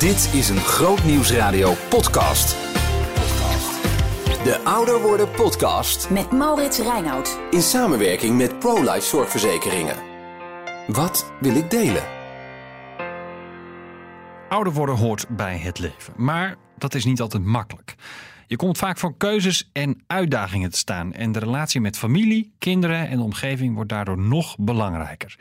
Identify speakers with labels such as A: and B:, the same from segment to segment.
A: Dit is een Groot Nieuwsradio podcast. De Ouder Worden podcast
B: Met Maurits Reinoud.
A: in samenwerking met ProLife Zorgverzekeringen. Wat wil ik delen?
C: Ouder worden hoort bij het leven. Maar dat is niet altijd makkelijk. Je komt vaak voor keuzes en uitdagingen te staan. En de relatie met familie, kinderen en de omgeving wordt daardoor nog belangrijker.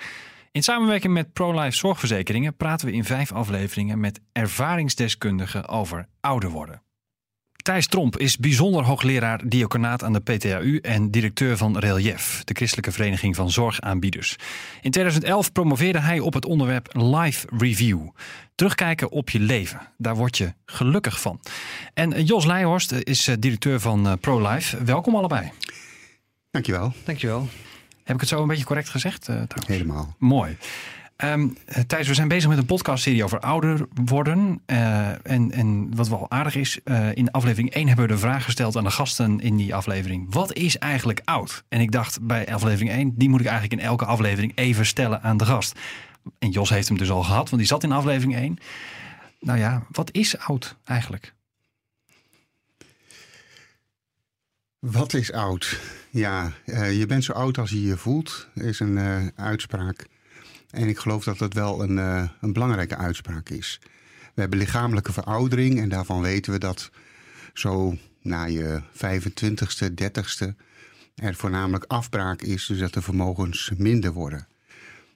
C: In samenwerking met ProLife Zorgverzekeringen praten we in vijf afleveringen met ervaringsdeskundigen over ouder worden. Thijs Tromp is bijzonder hoogleraar diaconaat aan de PTAU en directeur van Relief, de christelijke vereniging van zorgaanbieders. In 2011 promoveerde hij op het onderwerp Life Review. Terugkijken op je leven, daar word je gelukkig van. En Jos Leijhorst is eh, directeur van eh, ProLife. Welkom allebei.
D: Dankjewel.
E: Dankjewel.
C: Heb ik het zo een beetje correct gezegd? eh?
D: Helemaal.
C: Mooi. Eh, Thijs, we zijn bezig met een podcastserie over ouder worden. Eh, en, en wat wel aardig is, in aflevering 1 hebben we de vraag gesteld aan de gasten in die aflevering. Wat is eigenlijk oud? En ik dacht bij aflevering 1, die moet ik eigenlijk in elke aflevering even stellen aan de gast. En Jos heeft hem dus al gehad, want die zat in aflevering 1. Nou ja, wat is oud eigenlijk?
D: Wat is oud? Ja, eh, je bent zo oud als je je voelt, is een eh, uitspraak. En ik geloof dat dat wel een, eh, een belangrijke uitspraak is. We hebben lichamelijke veroudering en daarvan weten we dat zo na je 25ste, 30ste er voornamelijk afbraak is, dus dat de vermogens minder worden.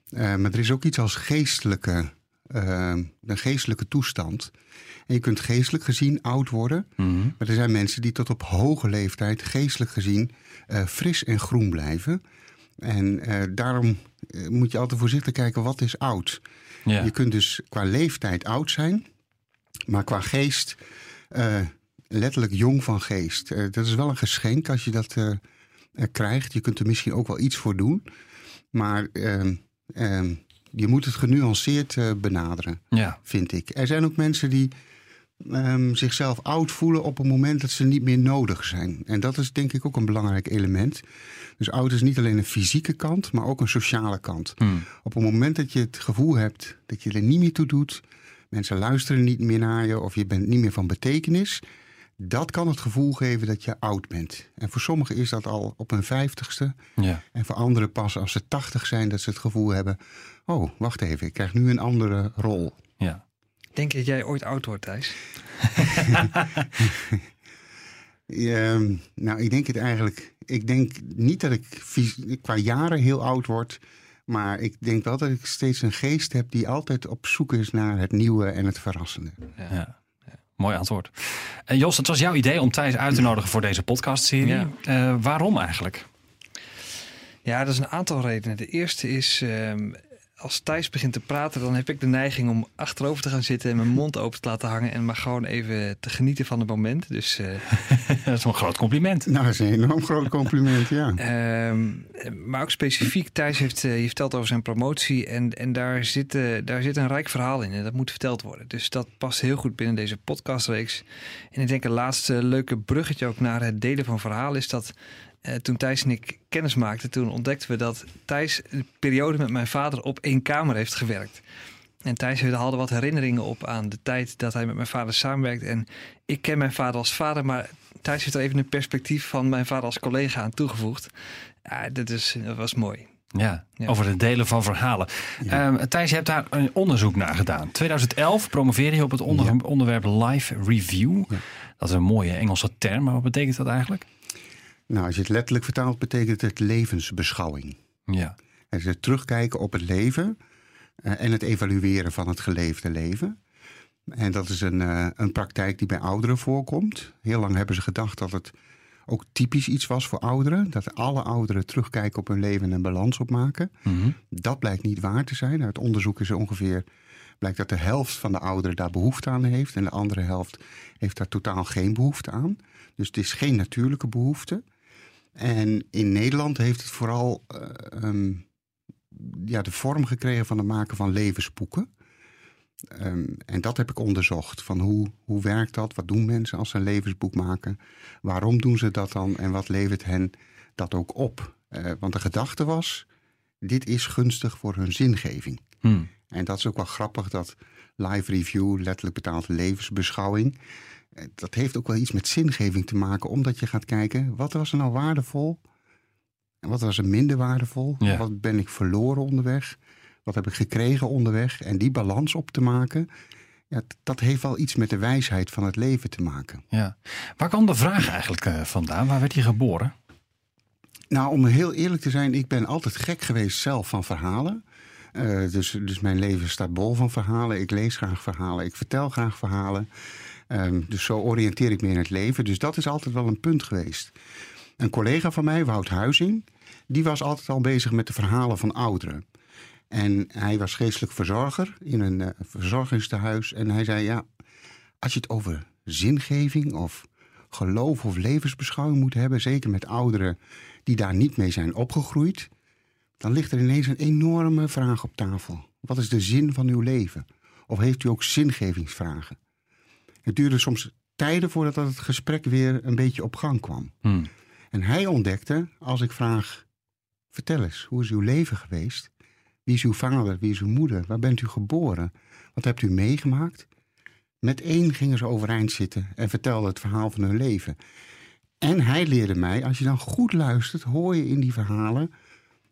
D: Maar er is ook iets als geestelijke, eh, een geestelijke toestand. En je kunt geestelijk gezien oud worden. Maar er zijn mensen die tot op hoge leeftijd geestelijk gezien eh, fris en groen blijven. En eh, daarom eh, moet je altijd voorzichtig kijken wat is oud.
C: Ja.
D: Je kunt dus qua leeftijd oud zijn, maar qua geest letterlijk jong van geest. Dat is wel een geschenk als je dat krijgt. Je kunt er misschien ook wel iets voor doen, maar ehm, ehm, je moet het genuanceerd eh, benaderen
C: ja.
D: vind ik. Er zijn ook mensen die ehm, zichzelf oud voelen op het moment dat ze niet meer nodig zijn. En dat is denk ik ook een belangrijk element. Dus oud is niet alleen een fysieke kant, maar ook een sociale kant. Op het moment dat je het gevoel hebt dat je er niet meer toe doet, mensen luisteren niet meer naar je of je bent niet meer van betekenis, dat kan het gevoel geven dat je oud bent. En voor sommigen is dat al op hun vijftigste.
C: Ja.
D: En voor anderen pas als ze tachtig zijn dat ze het gevoel hebben... oh, wacht even, ik krijg nu een andere rol.
C: ja.
E: Denk je dat jij ooit oud wordt, Thijs?
D: Ehm, nou, ik denk het eigenlijk. Ik denk niet dat ik qua jaren heel oud word. Maar ik denk wel dat ik steeds een geest heb die altijd op zoek is naar het nieuwe en het verrassende.
C: Ja. Mooi antwoord. En Jos, het was jouw idee om Thijs uit te nodigen voor deze podcastserie.
E: Ja.
C: Eh, waarom eigenlijk?
E: Ja, dat is een aantal redenen. De eerste is, ehm, als Thijs begint te praten, dan heb ik de neiging om achterover te gaan zitten en mijn mond open te laten hangen en maar gewoon even te genieten van het moment. Dus eh,
C: Dat is wel een groot compliment.
D: Nou, dat is een enorm groot compliment, ja.
E: Ehm, maar ook specifiek, Thijs heeft eh, je verteld over zijn promotie. En, en daar, zit, eh, daar zit een rijk verhaal in en dat moet verteld worden. Dus dat past heel goed binnen deze podcastreeks. En ik denk een laatste leuke bruggetje ook naar het delen van verhaal is dat... eh, toen Thijs en ik kennis maakten, toen ontdekten we dat Thijs een periode met mijn vader op één kamer heeft gewerkt. En Thijs haalde wat herinneringen op aan de tijd dat hij met mijn vader samenwerkt. En ik ken mijn vader als vader, maar Thijs heeft er even een perspectief van mijn vader als collega aan toegevoegd. Ja, dat, is, dat was mooi.
C: Ja,
E: Ja.
C: over het delen van verhalen. Ehm, Thijs, je hebt daar een onderzoek naar gedaan. 2011 promoveerde je op het onder- onderwerp Life Review. Dat is een mooie Engelse term, maar wat betekent dat eigenlijk?
D: Nou, als je het letterlijk vertaalt, betekent het levensbeschouwing.
C: Ja,
D: Het is het terugkijken op het leven eh, en het evalueren van het geleefde leven. En dat is een, eh, een praktijk die bij ouderen voorkomt. Heel lang hebben ze gedacht dat het ook typisch iets was voor ouderen. Dat alle ouderen terugkijken op hun leven en een balans opmaken. Dat blijkt niet waar te zijn. Uit onderzoek is er ongeveer blijkt dat de helft van de ouderen daar behoefte aan heeft. En de andere helft heeft daar totaal geen behoefte aan. Dus het is geen natuurlijke behoefte. En in Nederland heeft het vooral eh, ehm, ja, de vorm gekregen van het maken van levensboeken. Ehm, en dat heb ik onderzocht. Van hoe, hoe werkt dat? Wat doen mensen als ze een levensboek maken? Waarom doen ze dat dan? En wat levert hen dat ook op? Eh, want de gedachte was, dit is gunstig voor hun zingeving.
C: Hmm.
D: En dat is ook wel grappig dat live review, letterlijk betaald levensbeschouwing. Eh, Dat heeft ook wel iets met zingeving te maken, omdat je gaat kijken wat was er nou waardevol en wat was er minder waardevol.
C: Ja.
D: Wat ben ik verloren onderweg? Wat heb ik gekregen onderweg? En die balans op te maken, ja, dat heeft wel iets met de wijsheid van het leven te maken.
C: Ja. Waar kwam de vraag eigenlijk eh, vandaan? Waar werd hij geboren?
D: Nou, om heel eerlijk te zijn, ik ben altijd gek geweest zelf van verhalen. Eh, dus, dus mijn leven staat bol van verhalen. Ik lees graag verhalen. Ik vertel graag verhalen. Ehm, dus zo oriënteer ik me in het leven. Dus dat is altijd wel een punt geweest. Een collega van mij, Wout Huizing, die was altijd al bezig met de verhalen van ouderen. En hij was geestelijk verzorger in een eh, verzorgingstehuis. En hij zei, ja, als je het over zingeving of geloof of levensbeschouwing moet hebben... zeker met ouderen die daar niet mee zijn opgegroeid... dan ligt er ineens een enorme vraag op tafel. Wat is de zin van uw leven? Of heeft u ook zingevingsvragen? Het duurde soms tijden voordat het gesprek weer een beetje op gang kwam.
C: Hm.
D: En hij ontdekte, als ik vraag... vertel eens, hoe is uw leven geweest? Wie is uw vader? Wie is uw moeder? Waar bent u geboren? Wat hebt u meegemaakt? Met één gingen ze overeind zitten en vertelden het verhaal van hun leven. En hij leerde mij, als je dan goed luistert, hoor je in die verhalen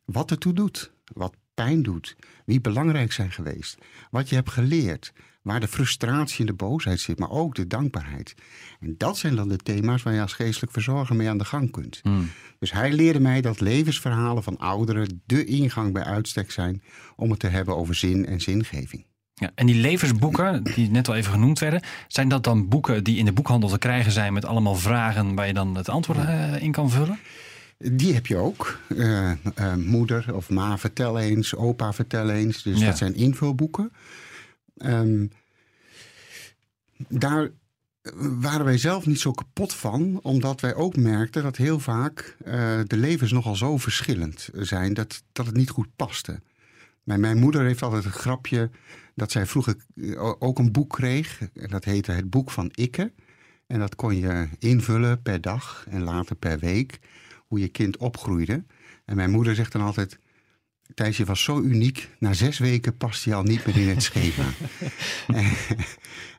D: wat het toe doet. Wat pijn doet. Wie belangrijk zijn geweest. Wat je hebt geleerd. Waar de frustratie en de boosheid zit, maar ook de dankbaarheid. En dat zijn dan de thema's waar je als geestelijk verzorger mee aan de gang kunt.
C: Hm.
D: Dus hij leerde mij dat levensverhalen van ouderen de ingang bij uitstek zijn om het te hebben over zin en zingeving.
C: Ja, en die levensboeken, die net al even genoemd werden, zijn dat dan boeken die in de boekhandel te krijgen zijn met allemaal vragen waar je dan het antwoord eh, in kan vullen?
D: Die heb je ook. Eh, eh, moeder of ma vertel eens, opa vertel eens. Dus
C: Ja.
D: dat zijn invulboeken. Ehm, daar waren wij zelf niet zo kapot van, omdat wij ook merkten dat heel vaak eh, de levens nogal zo verschillend zijn dat, dat het niet goed paste. Mijn, mijn moeder heeft altijd een grapje dat zij vroeger ook een boek kreeg. En dat heette Het Boek van Ikke. En dat kon je invullen per dag en later per week, hoe je kind opgroeide. En mijn moeder zegt dan altijd, Thijs, je was zo uniek, na zes weken past hij al niet meer in het schema. en,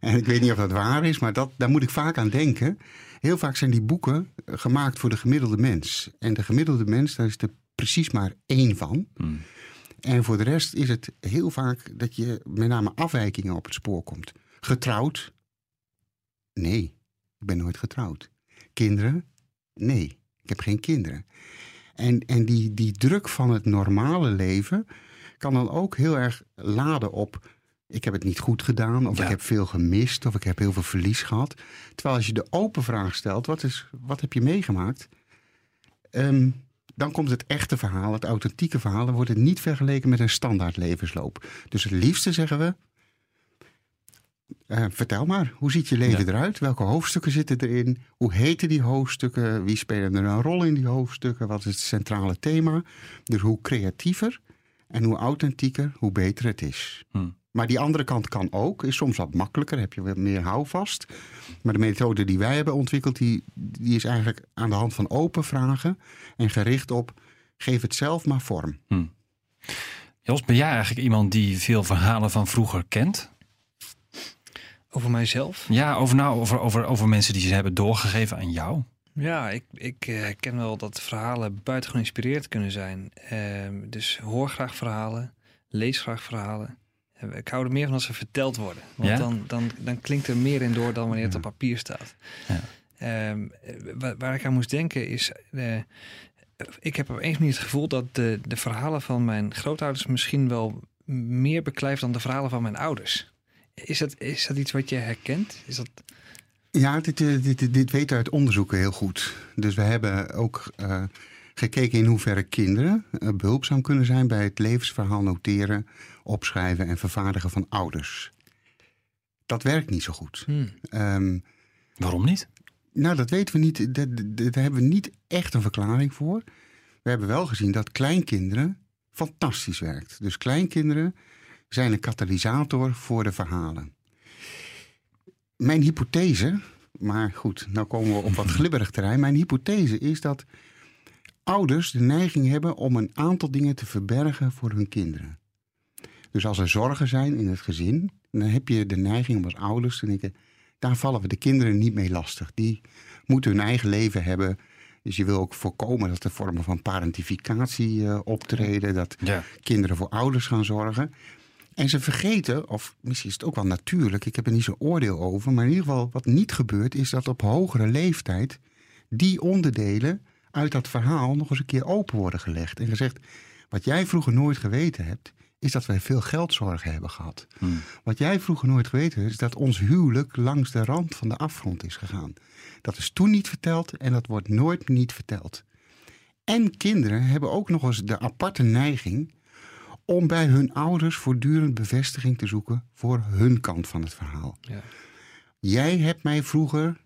D: en ik weet niet of dat waar is, maar dat, daar moet ik vaak aan denken. Heel vaak zijn die boeken eh, gemaakt voor de gemiddelde mens. En de gemiddelde mens, daar is er precies maar één van.
C: Hm.
D: En voor de rest is het heel vaak dat je met name afwijkingen op het spoor komt. Getrouwd? Nee, ik ben nooit getrouwd. Kinderen? Nee, ik heb geen kinderen. En, en die, die druk van het normale leven kan dan ook heel erg laden op. Ik heb het niet goed gedaan, of
C: Ja.
D: ik heb veel gemist, of ik heb heel veel verlies gehad. Terwijl als je de open vraag stelt: wat, is, wat heb je meegemaakt? Ehm, dan komt het echte verhaal, het authentieke verhaal. Dan wordt het niet vergeleken met een standaard levensloop. Dus het liefste zeggen we. Eh, vertel maar, hoe ziet je leven
C: Ja.
D: eruit? Welke hoofdstukken zitten erin? Hoe heten die hoofdstukken? Wie spelen er een rol in die hoofdstukken? Wat is het centrale thema? Dus hoe creatiever en hoe authentieker, hoe beter het is.
C: Hm.
D: Maar die andere kant kan ook, is soms wat makkelijker, heb je wat meer houvast. Maar de methode die wij hebben ontwikkeld, die, die is eigenlijk aan de hand van open vragen en gericht op geef het zelf maar vorm.
C: Jos, ben jij eigenlijk iemand die veel verhalen van vroeger kent?
E: Over mijzelf?
C: Ja, over, nou, over, over, over mensen die ze hebben doorgegeven aan jou?
E: Ja, ik, ik eh, ken wel dat verhalen buitengewoon inspirerend kunnen zijn. Ehm, dus hoor graag verhalen, lees graag verhalen. Eh, Ik hou er meer van als ze verteld worden. Want
C: Ja?
E: dan, dan, dan klinkt er meer in door dan wanneer het op papier staat.
C: Ja.
E: Ehm, eh, waar, waar ik aan moest denken is... ik heb op een manier het gevoel dat de, de verhalen van mijn grootouders... misschien wel meer beklijft dan de verhalen van mijn ouders. Is dat, is dat iets wat je herkent? Is dat...
D: Ja, dit, eh, dit, dit, dit weten we uit onderzoeken heel goed. Dus we hebben ook eh, gekeken in hoeverre kinderen eh, behulpzaam kunnen zijn bij het levensverhaal noteren, opschrijven en vervaardigen van ouders. Dat werkt niet zo goed.
E: Hmm.
D: Ehm,
C: Waarom niet?
D: nou, dat weten we niet. Daar, daar- daar hebben we niet echt een verklaring voor. We hebben wel gezien dat kleinkinderen fantastisch werkt. Dus kleinkinderen zijn een katalysator voor de verhalen. Mijn hypothese, maar goed, nou komen we op wat glibberig terrein. Mijn hypothese is dat ouders de neiging hebben om een aantal dingen te verbergen voor hun kinderen. Dus als er zorgen zijn in het gezin, dan heb je de neiging om als ouders te denken: daar vallen we de kinderen niet mee lastig. Die moeten hun eigen leven hebben. Dus je wil ook voorkomen dat er vormen van parentificatie uh, optreden, dat
C: Ja.
D: kinderen voor ouders gaan zorgen. En ze vergeten, of misschien is het ook wel natuurlijk, ik heb er niet zo'n oordeel over, maar in ieder geval wat niet gebeurt, is dat op hogere leeftijd die onderdelen uit dat verhaal nog eens een keer open worden gelegd. En gezegd, wat jij vroeger nooit geweten hebt, is dat wij veel geldzorgen hebben gehad.
C: Hmm.
D: Wat jij vroeger nooit geweten hebt, is dat ons huwelijk langs de rand van de afgrond is gegaan. Dat is toen niet verteld en dat wordt nooit niet verteld. En kinderen hebben ook nog eens de aparte neiging om bij hun ouders voortdurend bevestiging te zoeken voor hun kant van het verhaal.
E: Ja.
D: Jij hebt mij vroeger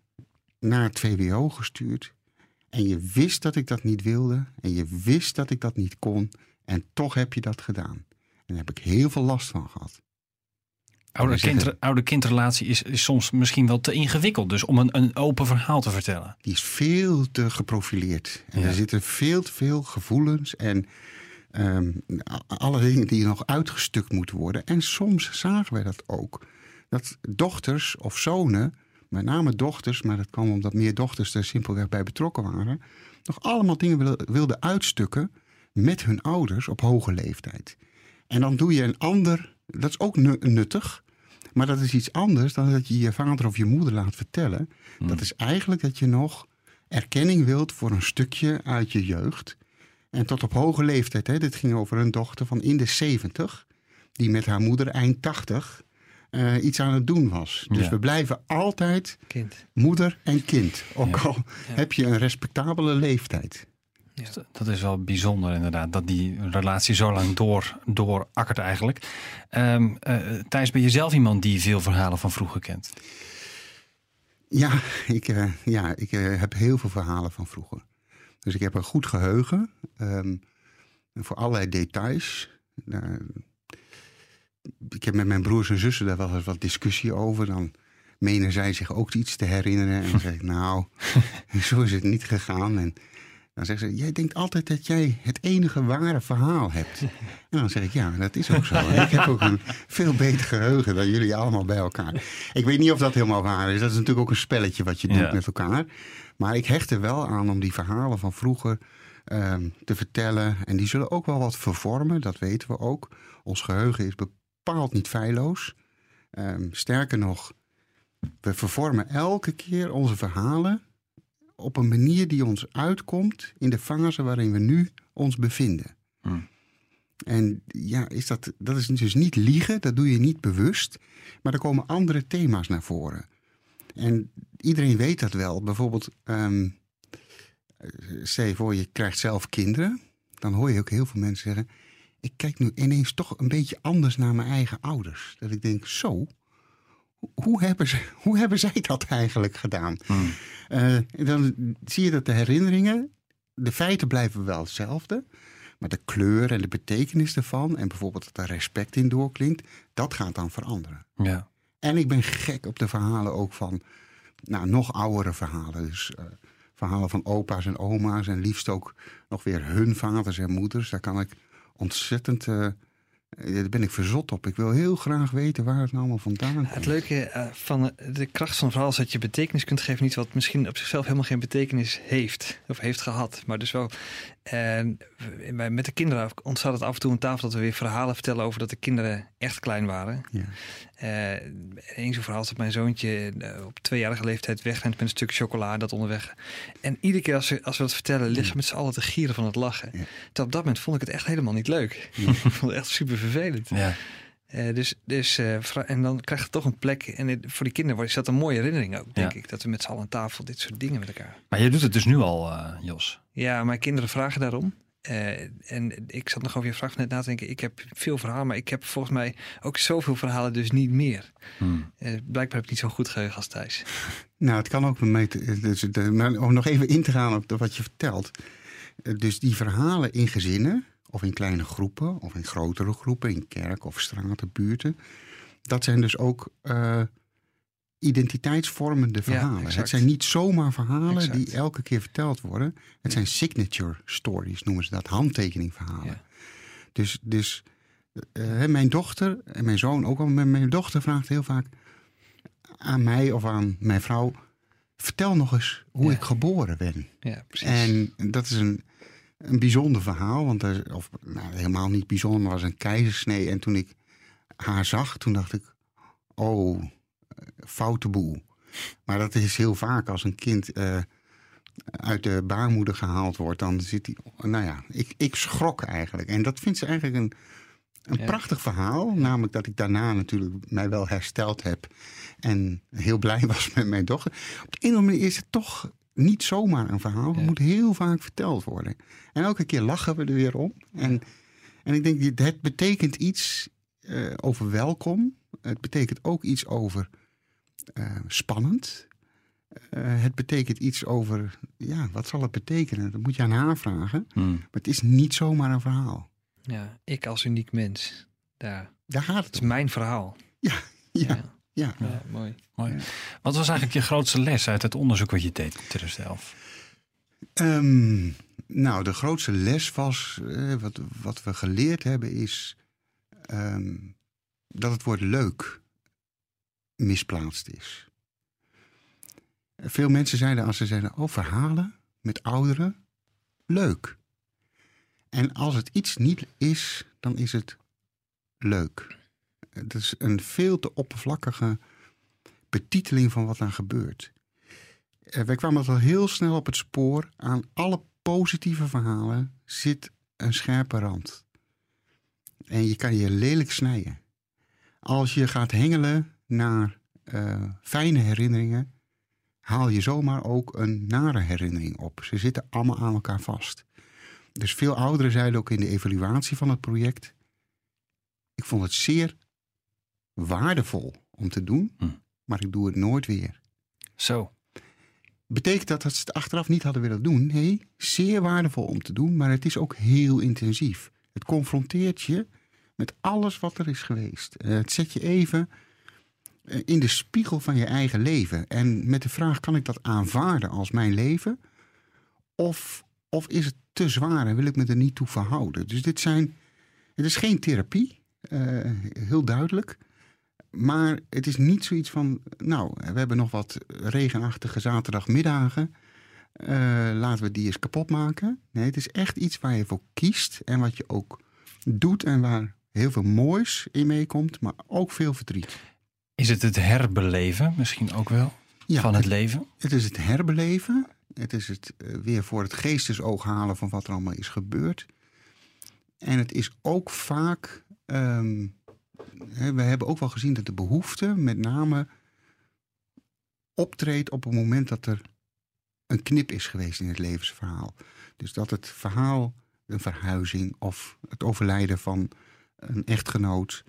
D: naar het VWO gestuurd en je wist dat ik dat niet wilde en je wist dat ik dat niet kon en toch heb je dat gedaan. En daar heb ik heel veel last van gehad.
C: Oude kindrelatie is, is soms misschien wel te ingewikkeld. Dus om een, een open verhaal te vertellen.
D: Die is veel te geprofileerd. En
C: Ja.
D: er zitten veel te veel gevoelens en a- alle dingen die nog uitgestukt moeten worden. En soms zagen wij dat ook. Dat dochters of zonen, met name dochters, maar dat kwam omdat meer dochters er simpelweg bij betrokken waren, nog allemaal dingen wil- wilden uitstukken met hun ouders op hoge leeftijd. En dan doe je een ander, dat is ook nu- nuttig, maar dat is iets anders dan dat je je vader of je moeder laat vertellen. Dat is eigenlijk dat je nog erkenning wilt voor een stukje uit je jeugd. En tot op hoge leeftijd, hè, dit ging over een dochter van in de 70, die met haar moeder eind 80 eh, iets aan het doen was. Dus
C: Ja.
D: we blijven altijd
E: Kind.
D: moeder en kind, ook
C: Ja.
D: al heb je een respectabele leeftijd.
E: Ja.
C: Dat is wel bijzonder inderdaad. Dat die relatie zo lang door, doorakkert eigenlijk. Ehm eh, Thijs, ben je zelf iemand die veel verhalen van vroeger kent?
D: Ja, ik, eh, ja, ik heb heel veel verhalen van vroeger. Dus ik heb een goed geheugen ehm, voor allerlei details. Eh, ik heb met mijn broers en zussen daar wel eens wat discussie over. Dan menen zij zich ook iets te herinneren. En dan zeg ik, nou, zo is het niet gegaan. En dan zeggen ze, jij denkt altijd dat jij het enige ware verhaal hebt. En dan zeg ik, ja, dat is ook zo. En ik heb ook een veel beter geheugen dan jullie allemaal bij elkaar. Ik weet niet of dat helemaal waar is. Dat is natuurlijk ook een spelletje wat je doet
C: Ja.
D: met elkaar. Maar ik hecht er wel aan om die verhalen van vroeger ehm, te vertellen. En die zullen ook wel wat vervormen, dat weten we ook. Ons geheugen is bepaald niet feilloos. Ehm, sterker nog, we vervormen elke keer onze verhalen op een manier die ons uitkomt in de fase waarin we nu ons bevinden.
C: Hmm.
D: En ja, is dat, dat is dus niet liegen, dat doe je niet bewust, maar er komen andere thema's naar voren. En iedereen weet dat wel. Bijvoorbeeld, ehm stel je voor, je krijgt zelf kinderen, dan hoor je ook heel veel mensen zeggen: Ik kijk nu ineens toch een beetje anders naar mijn eigen ouders. Dat ik denk: Zo, hoe hebben, ze, hoe hebben zij dat eigenlijk gedaan?
C: Hmm.
D: Eh, dan zie je dat de herinneringen, de feiten blijven wel hetzelfde. Maar de kleur en de betekenis ervan, en bijvoorbeeld dat er respect in doorklinkt, dat gaat dan veranderen.
C: Ja.
D: En ik ben gek op de verhalen ook van, nou, nog oudere verhalen. Dus eh, verhalen van opa's en oma's en liefst ook nog weer hun vaders en moeders. Daar kan ik ontzettend, eh, daar ben ik verzot op. Ik wil heel graag weten waar het nou allemaal vandaan komt.
E: Het leuke eh, van de kracht van het verhaal is dat je betekenis kunt geven. Niet wat misschien op zichzelf helemaal geen betekenis heeft of heeft gehad. Maar dus wel. En met de kinderen ontstaat het af en toe een tafel dat we weer verhalen vertellen over dat de kinderen echt klein waren.
D: Ja.
E: Eh Eén zo'n verhaal is dat mijn zoontje eh, op tweejarige leeftijd wegrent met een stuk chocola dat onderweg. En iedere keer als we, als we dat vertellen, liggen we met z'n allen te gieren van het lachen.
D: Ja.
E: Terwijl op dat moment vond ik het echt helemaal niet leuk. ik vond het echt super vervelend.
C: Ja.
E: Eh, dus, dus, eh, en dan krijgt het toch een plek. En het- voor die kinderen is dat een mooie herinnering ook, denk
C: Ja.
E: ik. Dat we met z'n allen aan tafel dit soort dingen met elkaar.
C: Maar je doet het dus nu al, eh, Jos.
E: Ja, mijn kinderen vragen daarom. Eh, en ik zat nog over je vraag net na te denken. Ik heb veel verhalen, maar ik heb volgens mij ook zoveel verhalen dus niet meer.
C: Hmm.
E: Eh, blijkbaar heb ik niet zo'n goed geheugen als Thijs.
D: Nou, het kan ook met mij. te- Dus de, maar om nog even in te gaan op de- wat je vertelt. Dus die verhalen in gezinnen, of in kleine groepen, of in grotere groepen, in kerk of straten, buurten. Dat zijn dus ook eh, identiteitsvormende verhalen. het zijn niet zomaar verhalen
E: Exact.
D: die elke keer verteld worden. Het zijn signature stories, noemen ze dat, handtekeningverhalen.
E: Ja.
D: Dus, dus eh, mijn dochter en mijn zoon ook al, mijn dochter vraagt heel vaak aan mij of aan mijn vrouw: vertel nog eens hoe
E: Ja.
D: ik geboren ben.
E: Ja, precies.
D: En dat is een, een bijzonder verhaal, want er, of nou, helemaal niet bijzonder, maar was een keizersnee. En toen ik haar zag, toen dacht ik: oh, foute boel. Maar dat is heel vaak als een kind eh, uit de baarmoeder gehaald wordt, dan zit hij. Nou ja, ik, ik schrok eigenlijk. En dat vindt ze eigenlijk een, een
E: Ja.
D: prachtig verhaal. Namelijk dat ik daarna natuurlijk mij wel hersteld heb. En heel blij was met mijn dochter. Op de een of andere manier is het toch niet zomaar een verhaal. Het
E: Ja.
D: moet heel vaak verteld worden. En elke keer lachen we er weer om. En, en ik denk, het betekent iets eh, over welkom. Het betekent ook iets over eh, spannend. Eh, het betekent iets over, ja, wat zal het betekenen? Dat moet je aan haar vragen.
C: Hmm.
D: Maar het is niet zomaar een verhaal.
E: ja, ik als uniek mens. Daar.
D: Daar gaat
E: Het
D: het
E: is
D: om.
E: mijn verhaal.
D: Ja, ja, ja.
E: Ja, mooi.
C: Mooi.
D: Ja.
C: Wat was eigenlijk je grootste les uit het onderzoek wat je deed in 2011?
D: Ehm, nou, de grootste les was, eh, wat, wat we geleerd hebben, is ehm, dat het woord leuk misplaatst is. Veel mensen zeiden als ze zeiden, oh, verhalen met ouderen, leuk. En als het iets niet is, dan is het leuk. Het is een veel te oppervlakkige betiteling van wat daar gebeurt. Eh, wij kwamen al heel snel op het spoor. Aan alle positieve verhalen zit een scherpe rand. En je kan je lelijk snijden. Als je gaat hengelen naar eh, fijne herinneringen, haal je zomaar ook een nare herinnering op. Ze zitten allemaal aan elkaar vast. Dus veel ouderen zeiden ook in de evaluatie van het project: Ik vond het zeer waardevol om te doen,
C: Hm.
D: maar ik doe het nooit weer.
C: Zo.
D: Betekent dat dat ze het achteraf niet hadden willen doen? Nee, zeer waardevol om te doen, maar het is ook heel intensief. Het confronteert je met alles wat er is geweest. Eh, het zet je even eh, in de spiegel van je eigen leven. En met de vraag: kan ik dat aanvaarden als mijn leven? Of, of is het te zwaar en wil ik me er niet toe verhouden? Dus dit zijn. Het is geen therapie, eh, heel duidelijk. Maar het is niet zoiets van, nou, we hebben nog wat regenachtige zaterdagmiddagen. Eh, laten we die eens kapot maken. Nee, het is echt iets waar je voor kiest en wat je ook doet en waar heel veel moois in meekomt, maar ook veel verdriet.
C: Is het het herbeleven misschien ook wel
D: Ja,
C: van het leven?
D: Het is het herbeleven. Het is het eh, weer voor het geestesoog halen van wat er allemaal is gebeurd. En het is ook vaak. ehm, we hebben ook wel gezien dat de behoefte met name optreedt op het moment dat er een knip is geweest in het levensverhaal. Dus dat het verhaal, een verhuizing of het overlijden van een echtgenoot.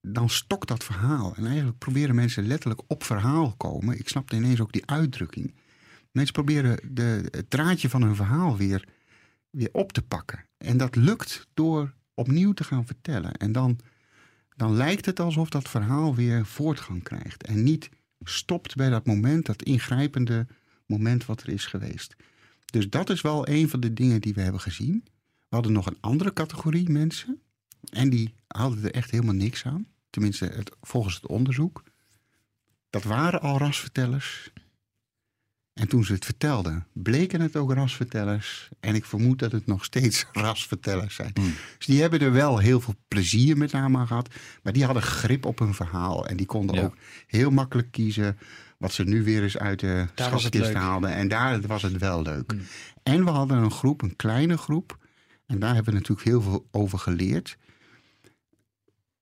D: Dan stokt dat verhaal. En eigenlijk proberen mensen letterlijk op verhaal komen. Ik snapte ineens ook die uitdrukking. Mensen proberen de, het draadje van hun verhaal weer, weer op te pakken. En dat lukt door opnieuw te gaan vertellen. En dan, dan lijkt het alsof dat verhaal weer voortgang krijgt. En niet stopt bij dat moment, dat ingrijpende moment wat er is geweest. Dus dat is wel een van de dingen die we hebben gezien. We hadden nog een andere categorie mensen. En die hadden er echt helemaal niks aan. Tenminste, het, volgens het onderzoek. Dat waren al rasvertellers. En toen ze het vertelden, bleken het ook rasvertellers. En ik vermoed dat het nog steeds rasvertellers zijn.
C: Hmm.
D: Dus die hebben er wel heel veel plezier met name aan gehad. Maar die hadden grip op hun verhaal. En die konden
C: Ja.
D: ook heel makkelijk kiezen wat ze nu weer eens uit de
E: Daar
D: schatkist haalden. En daar was het wel leuk.
E: Hmm.
D: En we hadden een groep, een kleine groep. En daar hebben we natuurlijk heel veel over geleerd.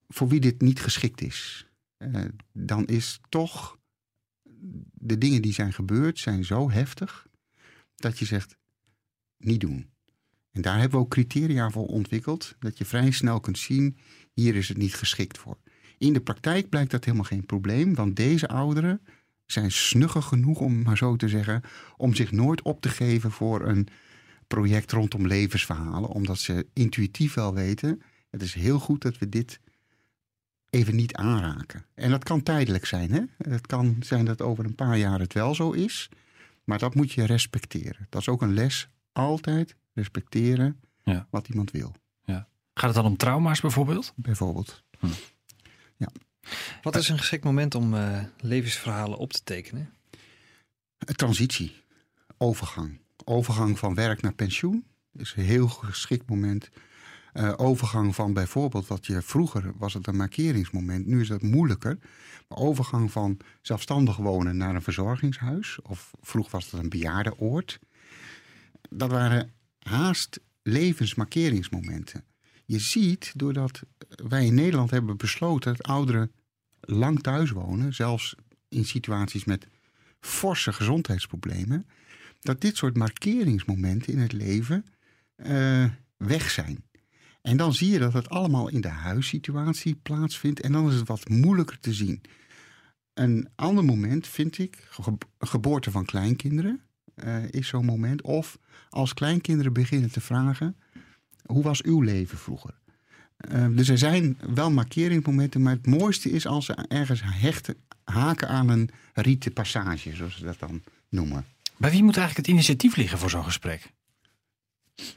D: Voor wie dit niet geschikt is. Eh, dan is toch de dingen die zijn gebeurd zijn zo heftig dat je zegt niet doen. En daar hebben we ook criteria voor ontwikkeld dat je vrij snel kunt zien hier is het niet geschikt voor. In de praktijk blijkt dat helemaal geen probleem, want deze ouderen zijn snugger genoeg om maar zo te zeggen om zich nooit op te geven voor een project rondom levensverhalen, omdat ze intuïtief wel weten het is heel goed dat we dit even niet aanraken. En dat kan tijdelijk zijn. Hè? Het kan zijn dat over een paar jaar het wel zo is. Maar dat moet je respecteren. Dat is ook een les. Altijd respecteren
C: Ja.
D: wat iemand wil.
C: Gaat het dan om trauma's bijvoorbeeld?
D: bijvoorbeeld.
E: Wat is een geschikt moment om eh, levensverhalen op te tekenen?
D: Een transitie, overgang. Overgang van werk naar pensioen is een heel geschikt moment. Eh, overgang van bijvoorbeeld wat je vroeger was het een markeringsmoment, nu is dat moeilijker. Maar overgang van zelfstandig wonen naar een verzorgingshuis, of vroeger was het een bejaardenoord. Dat waren haast levensmarkeringsmomenten. Je ziet, doordat wij in Nederland hebben besloten dat ouderen lang thuis wonen, zelfs in situaties met forse gezondheidsproblemen, dat dit soort markeringsmomenten in het leven eh, weg zijn. En dan zie je dat het allemaal in de huissituatie plaatsvindt en dan is het wat moeilijker te zien. Een ander moment vind ik, ge- geboorte van kleinkinderen eh, is zo'n moment. Of als kleinkinderen beginnen te vragen, hoe was uw leven vroeger? Eh, dus er zijn wel markeringsmomenten, maar het mooiste is als ze ergens hechten, haken aan een rieten passage, zoals ze dat dan noemen.
C: Bij wie moet eigenlijk het initiatief liggen voor zo'n gesprek?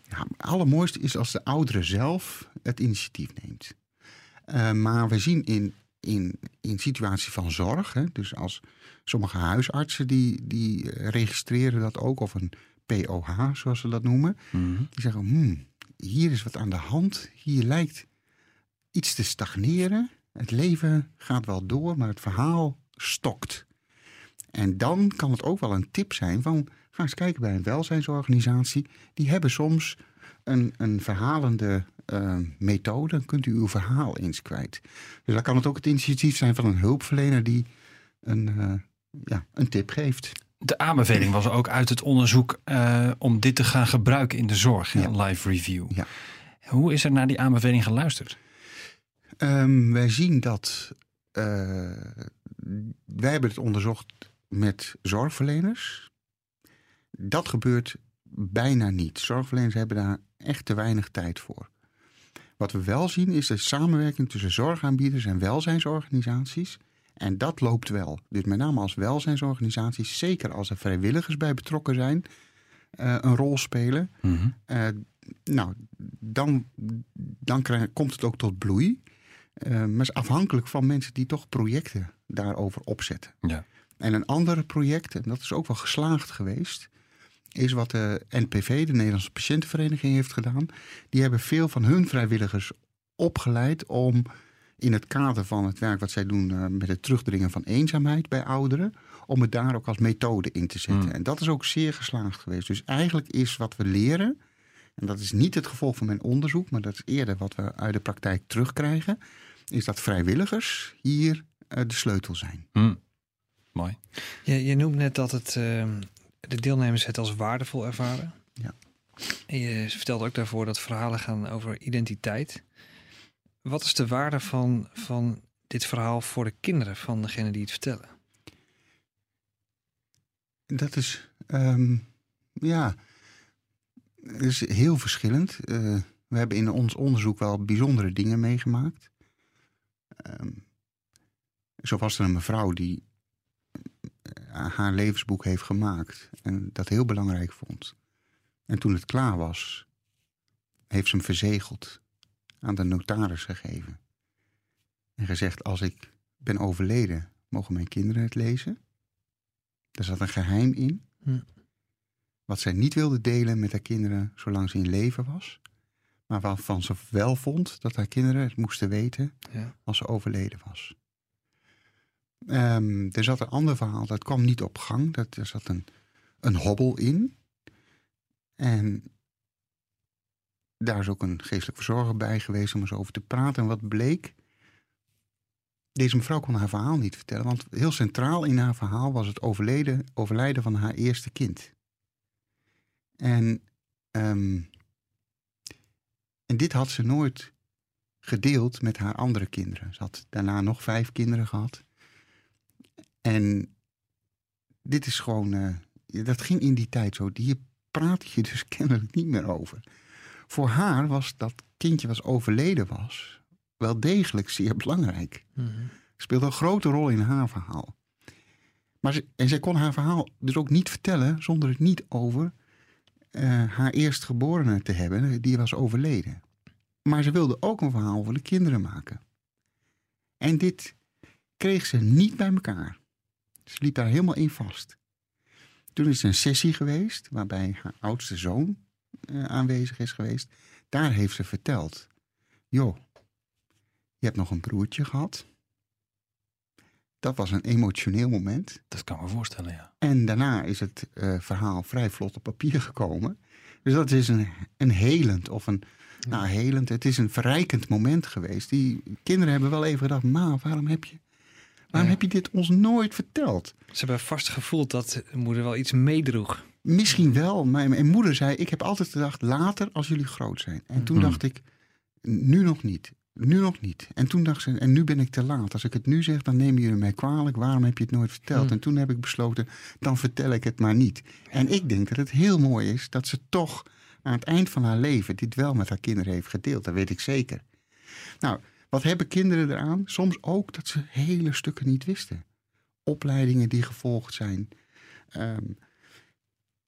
D: Ja, het allermooiste is als de oudere zelf het initiatief neemt. Eh, maar we zien in, in, in situatie van zorg, hè, dus als sommige huisartsen die, die registreren dat ook, of een POH zoals ze dat noemen, die zeggen, hmm, hier is wat aan de hand, hier lijkt iets te stagneren. Het leven gaat wel door, maar het verhaal stokt. En dan kan het ook wel een tip zijn van... ga eens kijken bij een welzijnsorganisatie. Die hebben soms een, een verhalende eh, methode. Dan kunt u uw verhaal eens kwijt. Dus dan kan het ook het initiatief zijn van een hulpverlener... die een, eh, ja, een tip geeft.
C: De aanbeveling was ook uit het onderzoek eh, om dit te gaan gebruiken in de zorg, live review.
D: Ja.
C: Hoe is er naar die aanbeveling geluisterd?
D: Ehm, wij zien dat. wij hebben het onderzocht met zorgverleners. Dat gebeurt bijna niet. Zorgverleners hebben daar echt te weinig tijd voor. Wat we wel zien is de samenwerking tussen zorgaanbieders en welzijnsorganisaties. En dat loopt wel. Dus met name als welzijnsorganisaties, zeker als er vrijwilligers bij betrokken zijn, eh, een rol spelen. Eh, nou, dan, dan krijg- komt het ook tot bloei. Eh, maar is afhankelijk van mensen die toch projecten daarover opzetten.
C: Ja.
D: En een ander project, en dat is ook wel geslaagd geweest, is wat de NPV, de Nederlandse Patiëntenvereniging, heeft gedaan. Die hebben veel van hun vrijwilligers opgeleid om in het kader van het werk wat zij doen eh, met het terugdringen van eenzaamheid bij ouderen, om het daar ook als methode in te zetten.
C: Hmm.
D: En dat is ook zeer geslaagd geweest. Dus eigenlijk is wat we leren, en dat is niet het gevolg van mijn onderzoek, maar dat is eerder wat we uit de praktijk terugkrijgen, is dat vrijwilligers hier eh, de sleutel zijn.
C: Hm. Mooi.
E: Je, je noemt net dat het, ehm, de deelnemers het als waardevol ervaren.
D: Ja.
E: En je vertelde ook daarvoor dat verhalen gaan over identiteit. Wat is de waarde van, van dit verhaal voor de kinderen van degene die het vertellen?
D: Dat is, ehm, ja, is heel verschillend. Eh, we hebben in ons onderzoek wel bijzondere dingen meegemaakt. Ehm, zo was er een mevrouw die haar levensboek heeft gemaakt en dat heel belangrijk vond. En toen het klaar was, heeft ze hem verzegeld, aan de notaris gegeven. En gezegd, als ik ben overleden, mogen mijn kinderen het lezen. Er zat een geheim in.
E: Hm.
D: Wat zij niet wilde delen met haar kinderen zolang ze in leven was. Maar waarvan ze wel vond dat haar kinderen het moesten weten
E: Ja.
D: als ze overleden was. Ehm, er zat een ander verhaal, dat kwam niet op gang. Dat, er zat een, een hobbel in. En daar is ook een geestelijk verzorger bij geweest om eens over te praten. En wat bleek? Deze mevrouw kon haar verhaal niet vertellen. Want heel centraal in haar verhaal was het overleden, overlijden van haar eerste kind. En, ehm, en dit had ze nooit gedeeld met haar andere kinderen. Ze had daarna nog vijf kinderen gehad. En dit is gewoon, eh, dat ging in die tijd zo. Hier praat je dus kennelijk niet meer over. Voor haar was dat kindje was overleden was, wel degelijk zeer belangrijk.
E: Mhm.
D: Speelde een grote rol in haar verhaal. Maar ze, en zij kon haar verhaal dus ook niet vertellen zonder het niet over eh, haar eerstgeborene te hebben, die was overleden. Maar ze wilde ook een verhaal voor de kinderen maken. En dit kreeg ze niet bij elkaar. Ze liep daar helemaal in vast. Toen is er een sessie geweest waarbij haar oudste zoon eh, aanwezig is geweest. Daar heeft ze verteld: Joh, je hebt nog een broertje gehad. Dat was een emotioneel moment.
C: Dat kan ik me voorstellen, ja.
D: En daarna is het eh, verhaal vrij vlot op papier gekomen. Dus dat is een, een helend of een. Nou, helend. Het is een verrijkend moment geweest. Die kinderen hebben wel even gedacht: Ma, waarom heb je. Waarom heb je dit ons nooit verteld?
E: Ze hebben vast gevoeld dat de moeder wel iets meedroeg.
D: Misschien wel. Mijn, mijn moeder zei: Ik heb altijd gedacht, later als jullie groot zijn. En toen
C: Mhm.
D: dacht ik: Nu nog niet. Nu nog niet. En toen dacht ze: En nu ben ik te laat. Als ik het nu zeg, dan nemen jullie mij kwalijk. Waarom heb je het nooit verteld?
E: Mhm.
D: En toen heb ik besloten: Dan vertel ik het maar niet. En ik denk dat het heel mooi is dat ze toch aan het eind van haar leven dit wel met haar kinderen heeft gedeeld. Dat weet ik zeker. Nou, wat hebben kinderen eraan? Soms ook dat ze hele stukken niet wisten. Opleidingen die gevolgd zijn. Ehm,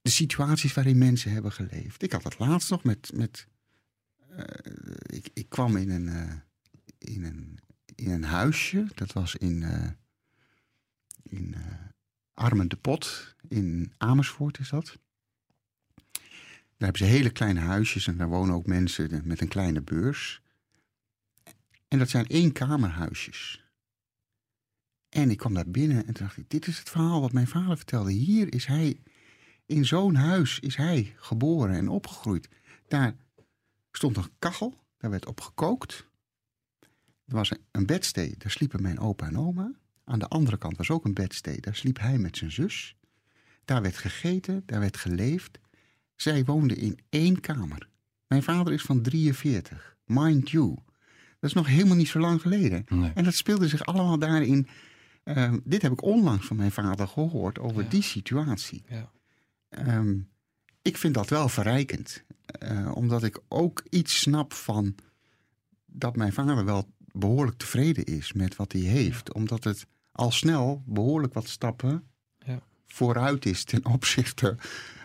D: de situaties waarin mensen hebben geleefd. Ik had het laatst nog met. met eh, ik, ik kwam in een, eh, in, een, in een huisje. Dat was in, eh in Armen de Pot. In Amersfoort is dat. Daar hebben ze hele kleine huisjes en daar wonen ook mensen met een kleine beurs. En dat zijn eenkamerhuisjes. En ik kwam daar binnen en dacht ik, dit is het verhaal wat mijn vader vertelde. Hier is hij, in zo'n huis is hij geboren en opgegroeid. Daar stond een kachel, daar werd op gekookt. Er was een- een bedstee, daar sliepen mijn opa en oma. Aan de andere kant was ook een bedstee, daar sliep hij met zijn zus. Daar werd gegeten, daar werd geleefd. Zij woonden in één kamer. Mijn vader is van 43, mind you. Dat is nog helemaal niet zo lang geleden.
C: Nee.
D: En dat speelde zich allemaal daarin. eh, dit heb ik onlangs van mijn vader gehoord over
E: Ja.
D: die situatie.
E: Ja.
D: Ehm, ik vind dat wel verrijkend. eh, omdat ik ook iets snap van dat mijn vader wel behoorlijk tevreden is met wat hij heeft. Omdat het al snel behoorlijk wat stappen. Vooruit is ten opzichte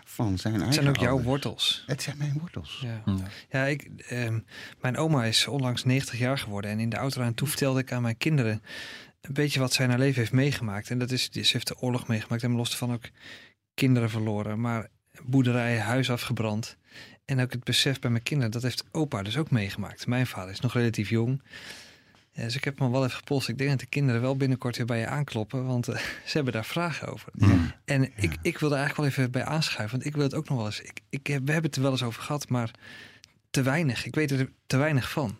D: van zijn eigen
E: Het zijn ook jouw
D: ouders.
E: wortels.
D: Het zijn mijn wortels.
E: Ja.
C: Ja.
E: Ja, ik, ehm, mijn oma is onlangs 90 jaar geworden. En in de auto aan toe vertelde ik aan mijn kinderen een beetje wat zij in haar leven heeft meegemaakt. En dat is, ze heeft de oorlog meegemaakt en los van ook kinderen verloren. Maar boerderij, huis afgebrand. En ook het besef bij mijn kinderen, dat heeft opa dus ook meegemaakt. Mijn vader is nog relatief jong. Ja, dus ik heb me wel even gepolst. Ik denk dat de kinderen wel binnenkort weer bij je aankloppen, want eh, ze hebben daar vragen over.
D: Mm.
E: En ik, ik wil er eigenlijk wel even bij aanschuiven, want ik wil het ook nog wel eens. Ik, ik, we hebben het er wel eens over gehad, maar te weinig. Ik weet er te weinig van.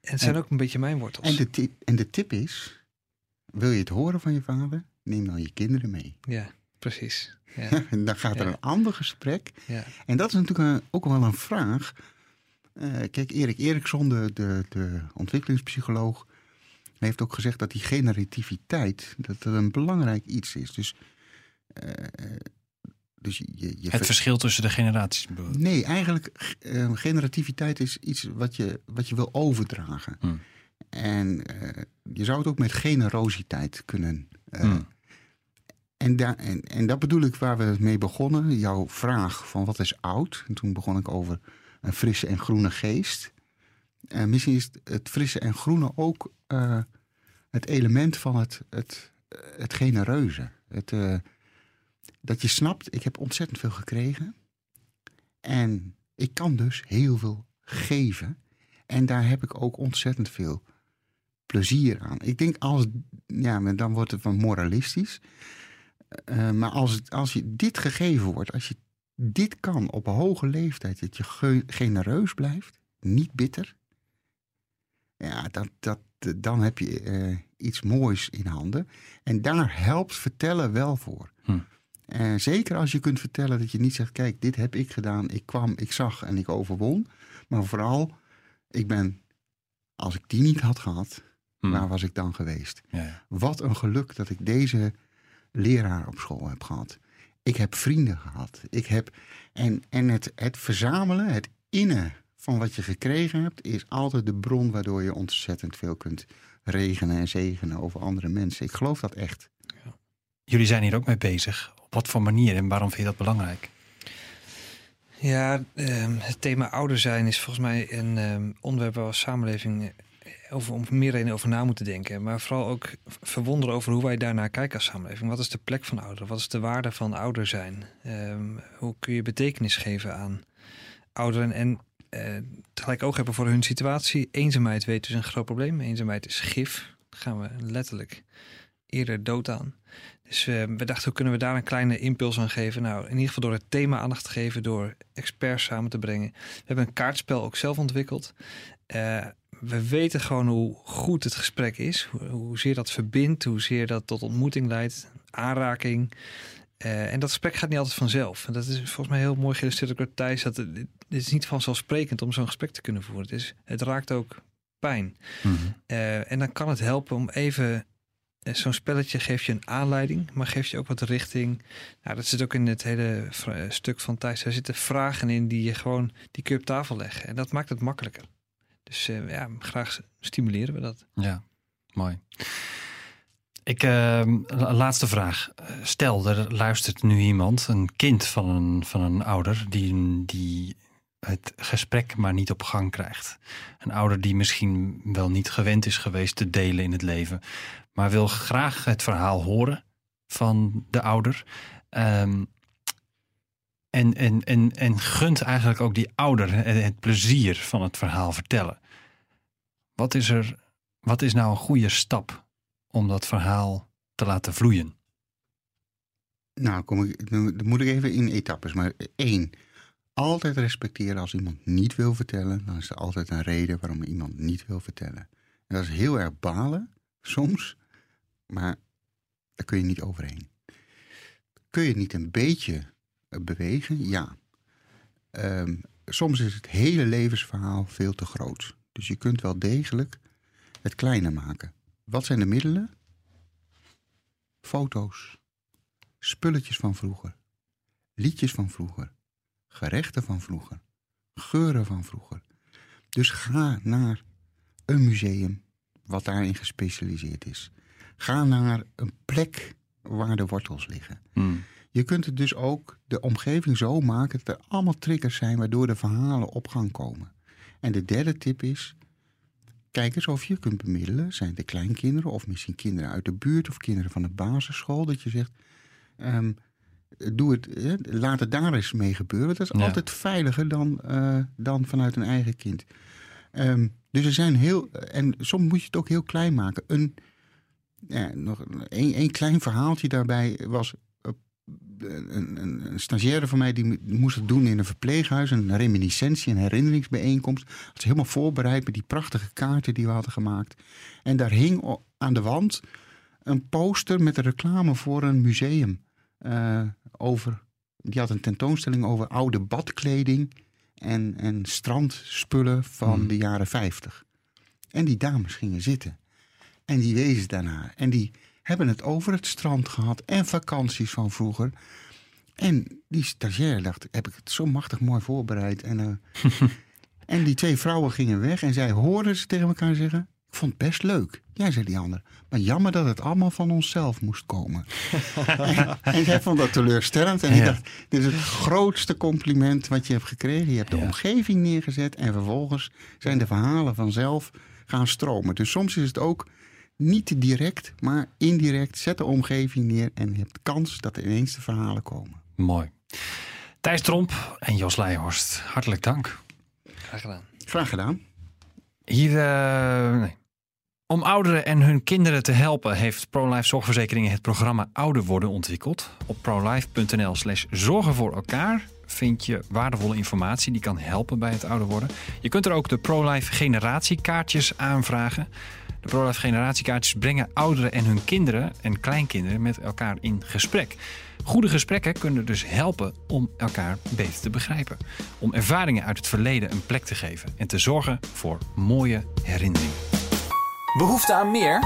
E: En het zijn
D: En-
E: ook een beetje mijn wortels.
D: En, de tip, en de tip is, wil je het horen van je vader? Neem dan je kinderen mee.
E: Ja, precies. Ja,
D: En dan gaat er
E: Ja.
D: een ander gesprek.
E: ja,
D: En dat is natuurlijk een- ook wel een vraag. Eh, kijk, Erik Eriksson, de, de, de ontwikkelingspsycholoog, heeft ook gezegd dat die generativiteit dat dat een belangrijk iets is. Dus, eh, dus je, je
C: Het
D: ver-
C: verschil tussen de generaties.
D: Nee, eigenlijk eh, generativiteit is iets wat je, wat je wil overdragen.
C: Hmm.
D: En je zou het ook met generositeit kunnen.
C: Hmm.
D: en, daar en, en dat bedoel ik waar we mee begonnen. Jouw vraag van wat is oud? En toen begon ik over een frisse en groene geest. En misschien is het- frisse en groene ook eh, het element van het, het, het genereuze. Het, eh, dat je snapt, ik heb ontzettend veel gekregen. En ik kan dus heel veel geven. En daar heb ik ook ontzettend veel plezier aan. Ik denk als, ja, dan wordt het van moralistisch. Eh, maar als, als je dit gegeven wordt, als je dit kan op een hoge leeftijd, dat je ge- genereus blijft, niet bitter. Ja, dat, dat, dan heb je eh, iets moois in handen. En daar helpt vertellen wel voor.
C: Hm.
D: Eh, zeker als je kunt vertellen dat je niet zegt: kijk, dit heb ik gedaan, ik kwam, ik zag en ik overwon. Maar vooral, ik ben, als ik die niet had gehad,
C: Hmm.
D: waar was ik dan geweest?
C: Ja, ja.
D: Wat een geluk dat ik deze leraar op school heb gehad. Ik heb vrienden gehad. Ik heb, en en het, het verzamelen, het innen van wat je gekregen hebt, is altijd de bron waardoor je ontzettend veel kunt regenen en zegenen over andere mensen. Ik geloof dat echt.
C: Jullie zijn hier ook mee bezig. Op wat voor manier en waarom vind je dat belangrijk?
E: Ja, ehm, het thema ouder zijn is volgens mij een ehm, onderwerp waar we als samenleving over, om meer reden over na moeten denken. Maar vooral ook verwonderen over hoe wij daarnaar kijken als samenleving. Wat is de plek van ouderen? Wat is de waarde van ouder zijn? Ehm, hoe kun je betekenis geven aan ouderen? En uh, tegelijk oog hebben voor hun situatie. Eenzaamheid weet dus een groot probleem. Eenzaamheid is gif. Gaan we letterlijk eerder dood aan. Dus uh, we dachten, hoe kunnen we daar een kleine impuls aan geven? Nou, in ieder geval door het thema aandacht te geven, door experts samen te brengen. We hebben een kaartspel ook zelf ontwikkeld. Uh, we weten gewoon hoe goed het gesprek is, hoe, hoezeer dat verbindt, hoezeer dat tot ontmoeting leidt, aanraking. Uh, en dat gesprek gaat niet altijd vanzelf. En dat is volgens mij heel mooi geïllustreerd door Thijs. Dat het, het is niet vanzelfsprekend om zo'n gesprek te kunnen voeren. Het, is, het raakt ook pijn. Mm -hmm. uh, en dan kan het helpen om even Zo'n spelletje geeft je een aanleiding, maar geeft je ook wat richting. Nou, dat zit ook in het hele stuk van Thijs. Er zitten vragen in die je gewoon die kun je op tafel leggen. En dat maakt het makkelijker. Dus uh, ja, graag stimuleren we dat.
C: Ja, mooi. Ik, uh, laatste vraag. Stel, er luistert nu iemand, een kind van een, van een ouder, die, die het gesprek maar niet op gang krijgt. Een ouder die misschien wel niet gewend is geweest te delen in het leven, maar wil graag het verhaal horen van de ouder. Um, en, en, en, en gunt eigenlijk ook die ouder het plezier van het verhaal vertellen. Wat is, er, wat is nou een goede stap om dat verhaal te laten vloeien?
D: Nou, kom ik, dan moet ik even in etappes. Maar één, altijd respecteren als iemand niet wil vertellen. Dan is er altijd een reden waarom iemand niet wil vertellen. En dat is heel erg balen, soms. Maar daar kun je niet overheen. Kun je niet een beetje bewegen? Ja. Um, soms is het hele levensverhaal veel te groot. Dus je kunt wel degelijk het kleiner maken. Wat zijn de middelen? Foto's, spulletjes van vroeger, liedjes van vroeger, gerechten van vroeger, geuren van vroeger. Dus ga naar een museum wat daarin gespecialiseerd is. Ga naar een plek waar de wortels liggen.
C: Hmm.
D: Je kunt het dus ook de omgeving zo maken dat er allemaal triggers zijn waardoor de verhalen op gang komen. En de derde tip is: kijk eens of je kunt bemiddelen. Zijn de kleinkinderen of misschien kinderen uit de buurt of kinderen van de basisschool? Dat je zegt: um, doe het, laat het daar eens mee gebeuren. Dat is ja. altijd veiliger dan, uh, dan vanuit een eigen kind. Um, dus er zijn heel. En soms moet je het ook heel klein maken. Een ja, nog een, een klein verhaaltje daarbij was. Een, een, een, stagiaire van mij die moest het doen in een verpleeghuis, een reminiscentie, een herinneringsbijeenkomst. Had ze helemaal voorbereid met die prachtige kaarten die we hadden gemaakt. En daar hing aan de wand een poster met een reclame voor een museum. Uh, over, die had een tentoonstelling over oude badkleding en, en strandspullen van hmm. de jaren 50. En die dames gingen zitten. En die wezen daarna. En die hebben het over het strand gehad en vakanties van vroeger. En die stagiair dacht, heb ik het zo machtig mooi voorbereid. En, uh, en die twee vrouwen gingen weg en zij hoorden ze tegen elkaar zeggen... Ik vond het best leuk. Ja, zei die ander. Maar jammer dat het allemaal van onszelf moest komen. en, en zij vond dat teleurstellend. En ja. ik dacht, dit is het grootste compliment wat je hebt gekregen. Je hebt de ja. omgeving neergezet en vervolgens zijn de verhalen vanzelf gaan stromen. Dus soms is het ook niet direct, maar indirect. Zet de omgeving neer en je hebt kans dat er ineens de verhalen komen.
C: Mooi. Thijs Tromp en Jos Leijhorst, hartelijk dank.
E: Graag gedaan.
D: Graag gedaan.
C: Hier, uh, nee. Om ouderen en hun kinderen te helpen heeft ProLife Zorgverzekeringen het programma Ouder Worden ontwikkeld. Op prolife.nl slash zorgen voor elkaar vind je waardevolle informatie die kan helpen bij het ouder worden. Je kunt er ook de ProLife generatiekaartjes aanvragen. De ProLife generatiekaartjes brengen ouderen en hun kinderen en kleinkinderen met elkaar in gesprek. Goede gesprekken kunnen dus helpen om elkaar beter te begrijpen. Om ervaringen uit het verleden een plek te geven en te zorgen voor mooie herinneringen.
A: Behoefte aan meer?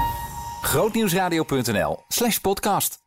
A: Grootnieuwsradio.nl slash podcast.